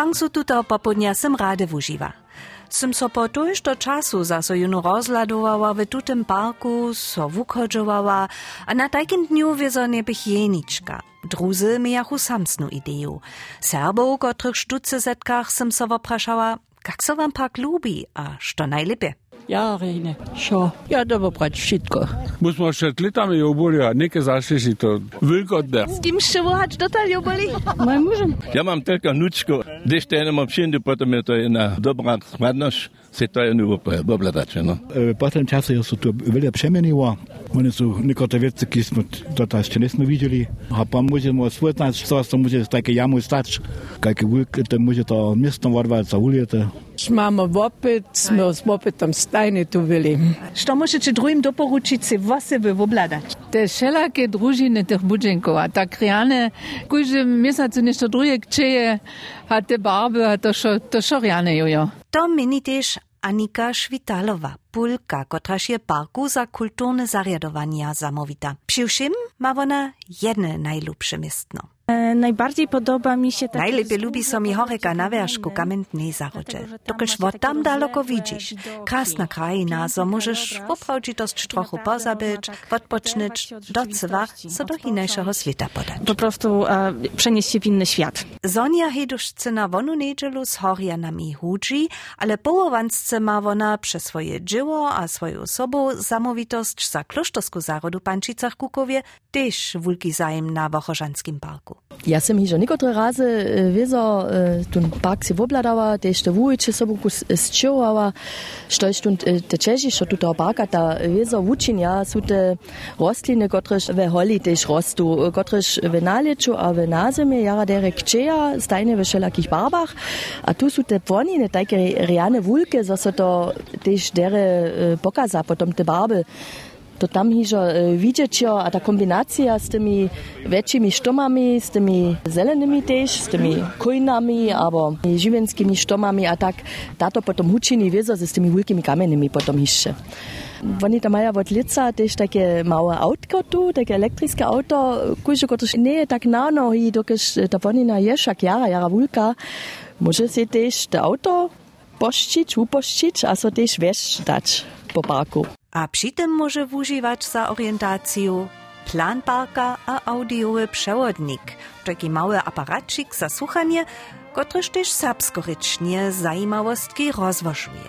Šansu tuto popodnia sem rade wuživa. Sem so po tojšto času zaso juno rozladowała w tutym parku, so wuchodżowała, a na takim dniu wiezo nebych jeniczka. Druzy mijachu samsnu ideju. Serbów, których sztuce zetkach sem so wopraszała, jak so wam park lubi, a što najlepiej. Ja, Rene, šo. Ja, dobro brać wszystko. Musimy przed latami oboli, a nie zawsze się to wygodne. Z kim szywować dotal joboli? Moim mužem. Ja mam tylko nuczko, gdyż to mam przyjęty, potem je to jedna dobra składność, se to je nubo pobladać, no. Po tym czasie są to wiele przemieniło. One są niektóre rzeczy, które smo jeszcze nie widzieli. A pan musimy swójnać, co to musi takie jamu stać. Jakie wulki, to musi to miasto warwać za ulice. imamo vopet, smo s vopetom stajni tu bili. Što možete drugim doporučiti, vas sebe obladati? Te šelake družine teh budženkova, ta krijane, koji že mesec nešto drugega, če je, a te barbe, a to šo, to šo rjanejo. To meni tež Anika Švitalova. Pulka, kotraż je parku za kulturne zariadowania zamówita. Przy ma ona jedne najlubsze miestno. E, najbardziej podoba mi się Najlepiej lubi so mi horeka na wierzchu kamiennej zarodzie. Dokąd wo tam daleko widzisz. Krasna krajina, so możesz w oprawdzitość trochę pozabyć, odpocznić, do cywa, co do innego świata podać. po prostu e, przenieść się w inny świat. Sonja heduszce na wonu niedzielu z Horianami hudzi, ale połowansce ma wona przez swoje dzieło a swoją osobą zamówitość za klosztowską zarodu Pančicach Kukowie też wulki zajem na Wochorzanskim parku. Jaz sem že nekotre raze eh, vezal, eh, tu park si obladala, te ste vujiče sobo eh, sčevala, što je tu tečeži, što tu ta parka ta vezal vučin, ja so te rostline, kotreš ve holi tež rostu, kotreš ve naleču, a ve nazemje, jara derek čeja, stajne ve šelakih barbah, a tu so te ponine, tajke rejane vulke, za so to tež dere pokaza, potom te barbe. To tam hižo e, widzieć, a ta kombinacja z tymi większymi sztomami, z tymi zelonymi też, z tymi kojnami, albo żywienskimi sztomami, a tak tato potom hučini wiezo z tymi wielkimi kamiennymi potom hišće. Oni tam mają od lica też takie małe autko tu, takie elektryczne auto, kujże, które nie jest tak nano i dokiż ta wonina jest jak jara, jara wulka, może się też to auto pościć, upościć, a so też wiesz dać po parku. A tym może używać za orientację plan parka a audiowy przewodnik, taki mały aparacik za słuchanie, który też serbskorycznie zajmowostki rozważuje.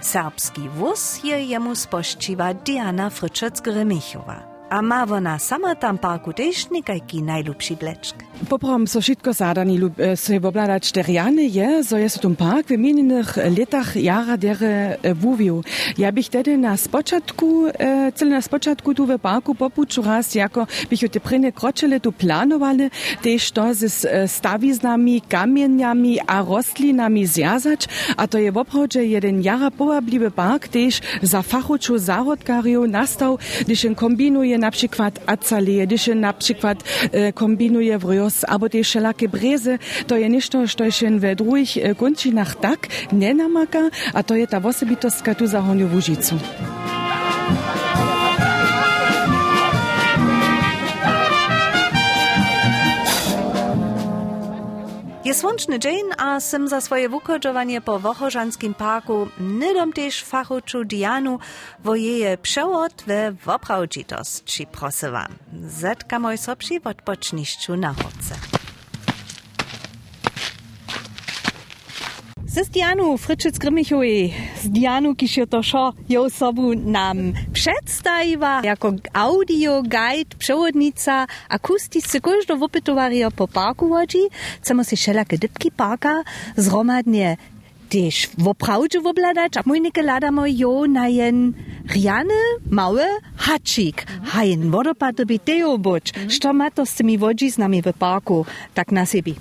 Serbski wóz je jemu spościwa Diana Fryczec-Grymichowa. A ma wona sama tam parku też niekajki najlubszy bleczk. Poprom so šitko zadani eh, se obladać teriany je, so jest tu park w minionych latach jara dere eh, wuwił. Ja bych tedy na spoczatku, eh, cel na spoczatku tu w parku popuczu raz, jako bych te prynne kroczele tu planowali, też to z eh, stawiznami, kamieniami a rostlinami zjazać, a to je w jeden jara połabliwy park, też za fachuczu zarodkariu nastał, gdyż kombinuje na przykład acaleje, gdyż na przykład eh, kombinuje w albo te wszelakie brezy, to je ništo, što je we drugich e, končinach tak nie namaka, a to je ta osobitostka tu za Honju Łužicu. Je słonczny dzień, a sem za swoje wukodżowanie po Wochorzanskim parku nydom też fachuczu Dianu wo jeje przewod we woprawdzitości prosywa. Zetka moj sobsi w odpoczniszczu na chodce. Z Dianu Fryczec Grymichowej, z Dianu, kiż je to szo je osobu nam przedstawiła jako audio guide, przewodnica, akustiscy każdo wopytowaria po parku chodzi, chcemy si wszelakie dybki parka zromadnie też w oprawdzie obladać, a mój nike ladamo jo na jen riany, mały haczyk, a jen wodopad by teo buć, što ma to z tymi wodziznami w parku, tak na siebie.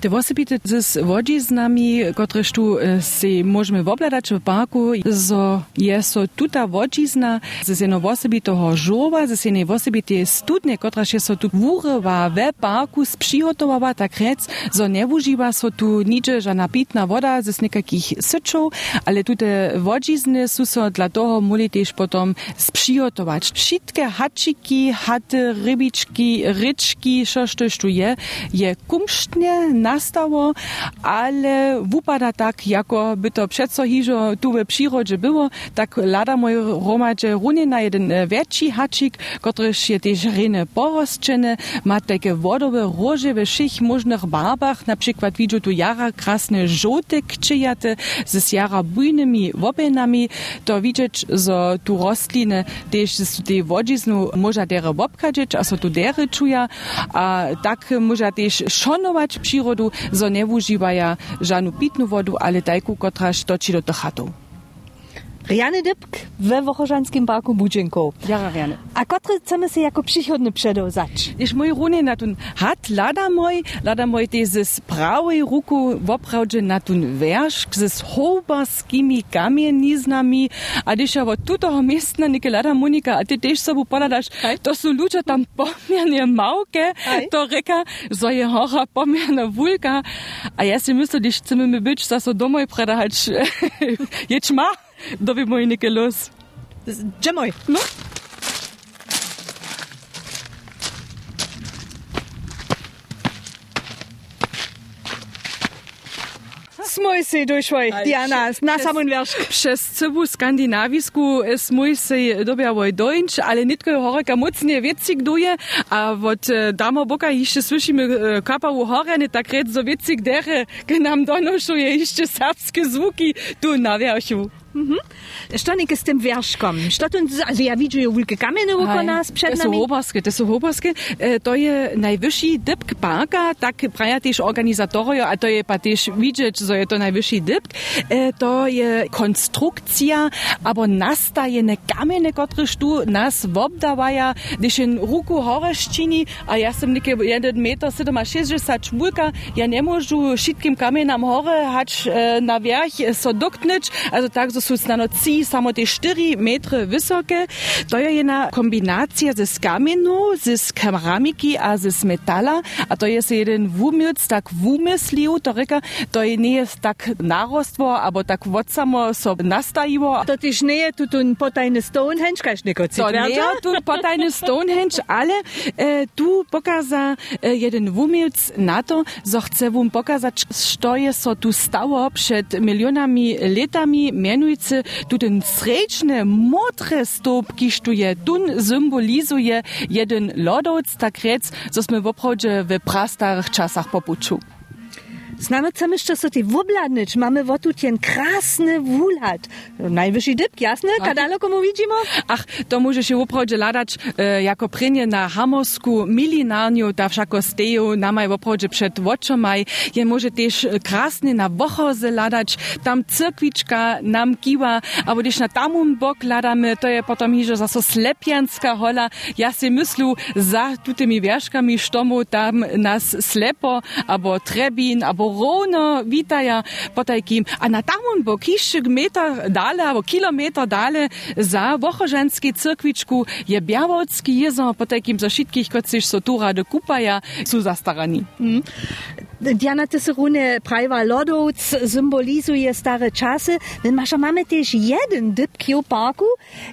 Te osobite z wodziznami, kotrež tu eh, si możemy obladać w parku, so je so tuta wodzizna z jedno osobitego żowa, z jednej osobite studnie, kotrež je so tu wurywa w parku sprzygotowana, tak rec, so nie używa so tu nicze żadna pitna woda z nekakich syczów, ale tute wodzizny są dla toho mogli też potom sprzygotować. Wszystkie haczyki, haty, rybiczki, ryczki, co tu je, je kumsztnie, nie nastało, ale wupada tak, jako by to přeco hižo tu w przyrodzie było, tak lada moj romadže runie na jeden e, wielki haczyk, któryż je też rene porostczene, ma takie wodowe roże we wszech możnych barbach, na przykład widzę tu jara krasne żółte kczyjate z jara bujnymi wobenami, to widzieć, że tu rostliny też z tej wodziznu może dere wobkadzieć, a so tu dere czuja, a tak może też szanować przyrodu, że nie używają żadną pitną wodę, ale tajku, która toczy do tych chatów. Riany Dybk we Wochorzanskim parku Budzinko. Jara Riane. A kotre chcemy się jako przychodny przedozać? Když môj runy na tun hat, lada môj, lada te z pravej ruku vopravdže na tun veršk s hobarskými kamieniznami a když ja od tutoho miestna nike lada Monika, a ty tež sobu povedaš, to sú ľudia tam pomierne mauke, to reka, zo je hora pomierne vulka. A ja si myslím, když chceme mi byť, sa so domoj predahať, je čma, doby môj nike los. Dżemoj. No. Smoj si došvoj, Diana, na samon veršk. Przez całą skandinawisku smój się dobiałoj dończ, ale nitko horeka mocnie wiecik duje, a od e, damo boka jeszcze słyszymy e, kapawu horeny, tak red so wiecik dere, ge nam donoszuje jeszcze serbskie zvuki tu na wierszu. Što neke s tym? Što tu, also ja widzę jo wielkie kamienie oko nas przed to są nami. hobarskie, to są. E, To je najwyższy dybk parka, tak praja też a to je pa też widzieć, że to najwyższy dybk. E, To je konstrukcja, albo nastajene kamienie, które tu nas wobdawaja, gdyż in ruku hore ščini, a ja sam neke 1 meter 67 čmulka, ja nie możu šitkim kamienam hore hać e, na wierch so dotknąć, also tak, so są na ci samo te 4 metry wysokie. To je jedna kombinacja ze skamienu, z keramiki a z metala, a to jest jeden wumilc tak wumyslił, to reka, to je nie jest tak narostwo, albo tak wod samo so nastajiło. To tyś nie je tu tu potajny Stonehenge, kaž neko To nie jest tu potajny Stonehenge, ale e, tu pokaza e, jeden wumilc na to, że chce wam pokazać, co jest so tu stało przed milionami latami, mianujcy tu ten srečny modre stop, kiż tu je, tun symbolizuje jeden lodoc, tak rec, co sme woprawdzie w prastarych czasach popuczu. Znamy chcemy jeszcze so ty wobladnyć. Mamy wo tu ten krasny wulat. Najwyższy dybk, jasne? Kadaleko mu widzimy? Ach, to może się woprawdzie ladać e, jako prynie na hamorsku milinarniu, ta wszako steju namaj woprawdzie przed oczomaj. Je może też krasny na wochoze ladać, tam cyrkwiczka nam kiwa, a gdyż na tamum bok ladamy, to je potom hižo zaso slepianska hola. Ja si myslu za tutymi wierzkami sztomu tam nas slepo, abo trebin, korona vitaja po takim, a na tamom bo kišek metar dale, avo kilometar dale za vohoženski crkvičku je Bjavolski jezo po takim zašitkih, kot si so tu rade kupaja, so zastarani. Mm. Diana Tesserune Prajwa Lodowc symbolizuje stare czasy. My masza mamy też jeden dyb kiełparku,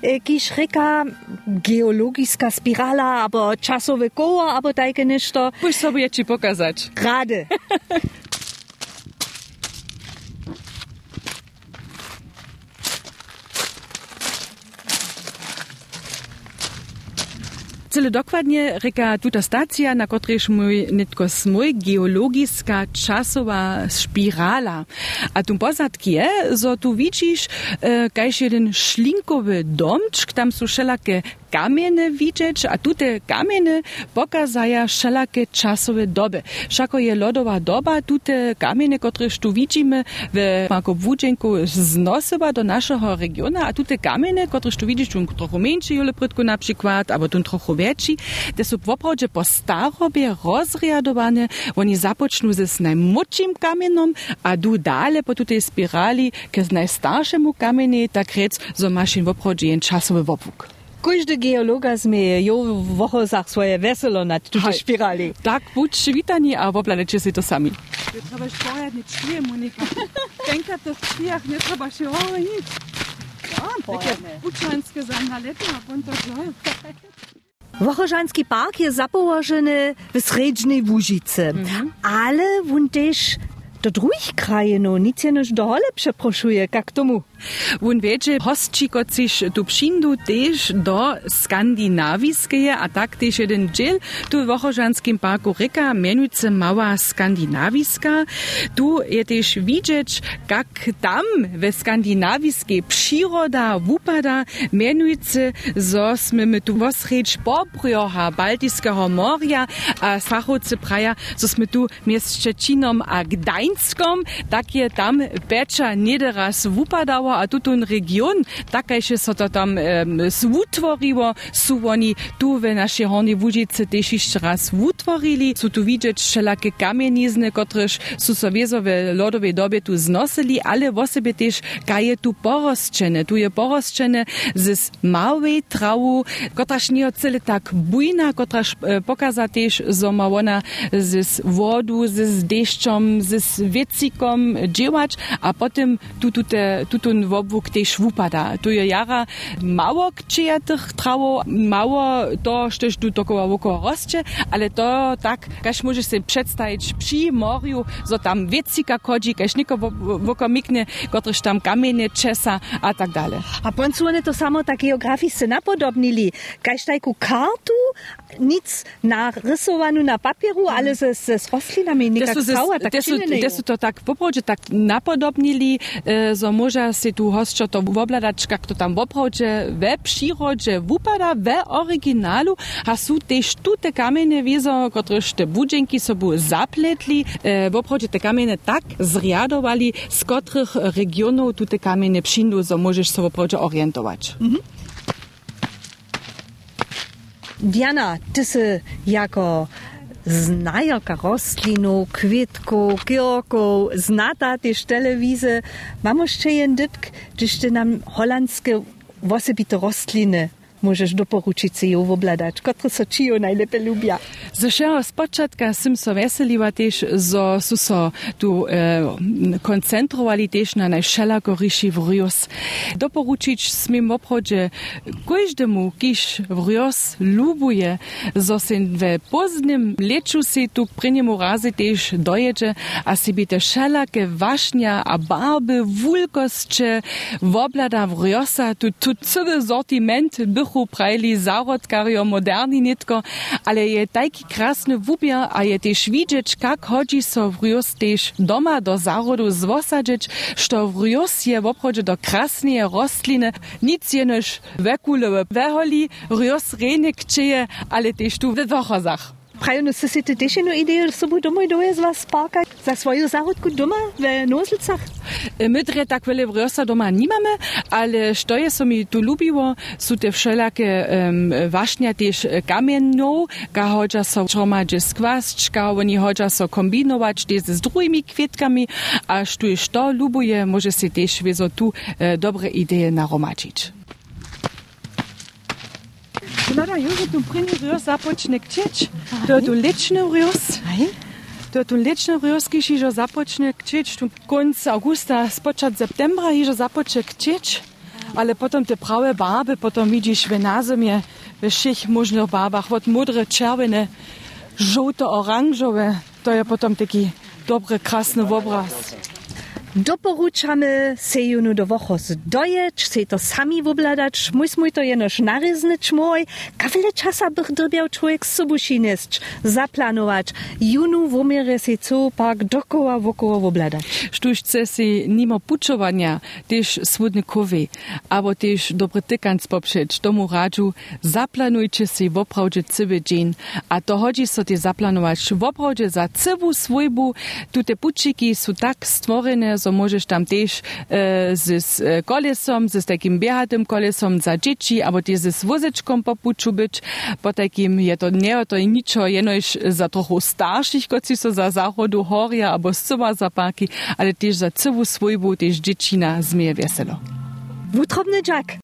eh, kiż rzeka geologiska spirala, albo czasowe koło, albo takie niszto. Pójdź sobie ci pokazać. Rady. Cele dokładnie reka tuta stacja, na którejż mój nitko smój geologiska czasowa spirala. A tu pozadki je, że tu widzisz, e, kajś jeden szlinkowy domczk, tam są wszelakie kamiene widzieć, a tute kamiene pokazaja wszelakie czasowe doby. Wszako je lodowa doba, tute kamiene, któreż tu widzimy w Marko Wódźenku znosyła do naszego regiona, a tute kamiene, któreż tu widzisz, tu trochę mniejszy jole prytku na przykład, albo tu trochę większy, te są woprawdzie po starobie rozriadowane, oni zapoczną z najmłodszym kamienom, a du dale po tutej spirali z najstarszemu kamienie, tak rec, zo masz im woprawdzie czasowy wopłuk. Każdy geologa zmieje jo w wochozach swoje weselo nad Hej. spirali. Tak, budźcie witani, a woplanecie si to sami. Nie trzeba się pojać, nie czuje, Monika. Denka to w nie trzeba się ojnić. Takie uczańskie zanalety, a potem to Wochożanski park jest zapołożony w sredźnej Łużycy, ale wun też do drugich krajinów nic jenoż do hole przeproszuje, jak tomu. Wun wiedzie hostčikociš tu přindu tež do skandinaviskeje, a tak tež jeden dziel tu w Wochożanskim parku Reka mianujce Mała Skandinawiska. Tu je tež widzieć, jak tam we skandinawiskiej przyroda wupada, mianujce, zo sme my tu wosrecz Bobriocha, Baltiskiego Moria, a fachowcy praja, zo sme tu Szczecinom a Gdańskom, tak je tam a tutun region, takajše so to tam um, svutworiło, su oni tu w naszej Hornej Łužice też jeszcze raz wutworili. Su tu widzieć wszelakie kamienizny, kotreż su so lodowej dobie tu znosili, ale w sobie też kaje tu porosczene. Tu je porosczene z małej trawu, kotraż nie cele tak bujna, kotraż e, pokaza też, że ona z wodu, z deszczom, z wiecikom dziełać, a potem tu, tu, te, tu, tu wobłuk też wupada. Tu je jara mało kczyja tych trawo, mało to, sztoż tu dokoła wokoło roście, ale to tak, każ możesz sobie przedstawić przy morju, zo tam wiecika kodzi, każ niko woko miknie, kotryż tam kamienie czesa, a tak dalej. A poncu one to samo tak geograficznie napodobnili. Kaž taką kartu, nic narysowanu na papieru, ale ze, ze z roślinami, nikak Desu, cała, tak to tak poprawdzie tak napodobnili, e, zo może si tu hostčo to wobladać, jak to tam poprawdzie we przyrodzie wupada, we oryginalu, a su też tu te kamienie wiezo, kotreż te budżenki sobu zapletli, e, te kamienie tak zriadowali, z których regionów tu te kamienie przyndu, zo możesz się poprawdzie orientować. Diana, ty sy jako znajoka rostlinów, kwitków, kierków, znata też telewizy. Mam jeszcze jeden dytk, gdyż nam holandskie osobite rostliny możesz doporuczyć ją obladać, które są ci ją najlepiej lubią. Zaczęła z początka, sam so weseliła też, że so, so tu eh, e, koncentrowali też na najszelagoryszy w Rios. Doporuczyć smim oprodzie każdemu, kiż w Rios lubuje, że się w pozdnym leczu się tu przy niemu razy też dojedzie, a sobie te szelakie waśnia, a barby, wulkości w oblada w Riosa, tu, tu cały sortiment bych bychu prajli zarodkario moderni nitko, ale je taki krasny wubier, a je też widzieć, jak chodzi so wrios też doma do zarodu zwosadzić, što wrios je w do krasnej rostliny, nic jenoż wekulewe weholi, wrios renek czyje, ale też tu w wochozach. Prajo, no si ty też jedną ideę, że sobie domoj doje z was parka za swoją zarodku doma w Nozlicach? My dre tak wiele wriosa doma nie mamy, ale što je so mi tu lubiło, są te wszelakie um, waśnia też kamienną, ka chodza so gromadźe skłasć, ka oni chodza so kombinować też z drugimi kwietkami, a što je što lubuje, może się też wieso tu e, dobre idee. Nada, Jože, tu prinjurios započnek čeč, to tu lečno urios. To tu lečno urios, ki šižo započnek čeč, tu konc augusta, spočat septembra hižo započek čeč, ale potom te prave barbe, potom vidiš v nazemje, v všech možnih barbah, od modre, červene, žoto, oranžove, to je potom taki dobre, krasne obraz. Doporučamy se junu do wochos dojeć, se to sami wobladać, musimy to jenoż naryznyć mój, kawile czasa bych drbiał człowiek z zaplanować, junu womierę se co pak dokoła wokoło wobladać. Štuž chce si nimo pučovanja, tež svudne kovi, abo tež dobre tykanc popšeč, tomu radžu, zaplanujte si vopravdže cywy dzień, a to hodzi so te zaplanować vopravdže za cywu svojbu, tu te pučiki su tak stvorene, so możesz tam tež e, z e, kolesom, z takim biehatym kolesom za dzieci, abo tež z wozečkom po puču być, po takim je to nie to niczo jenož za trochu starších, koci so za zachodu horia, abo zcywa za parki, ale też za całą swojbu też dziecina zmie weselo. Wutrobny Jack.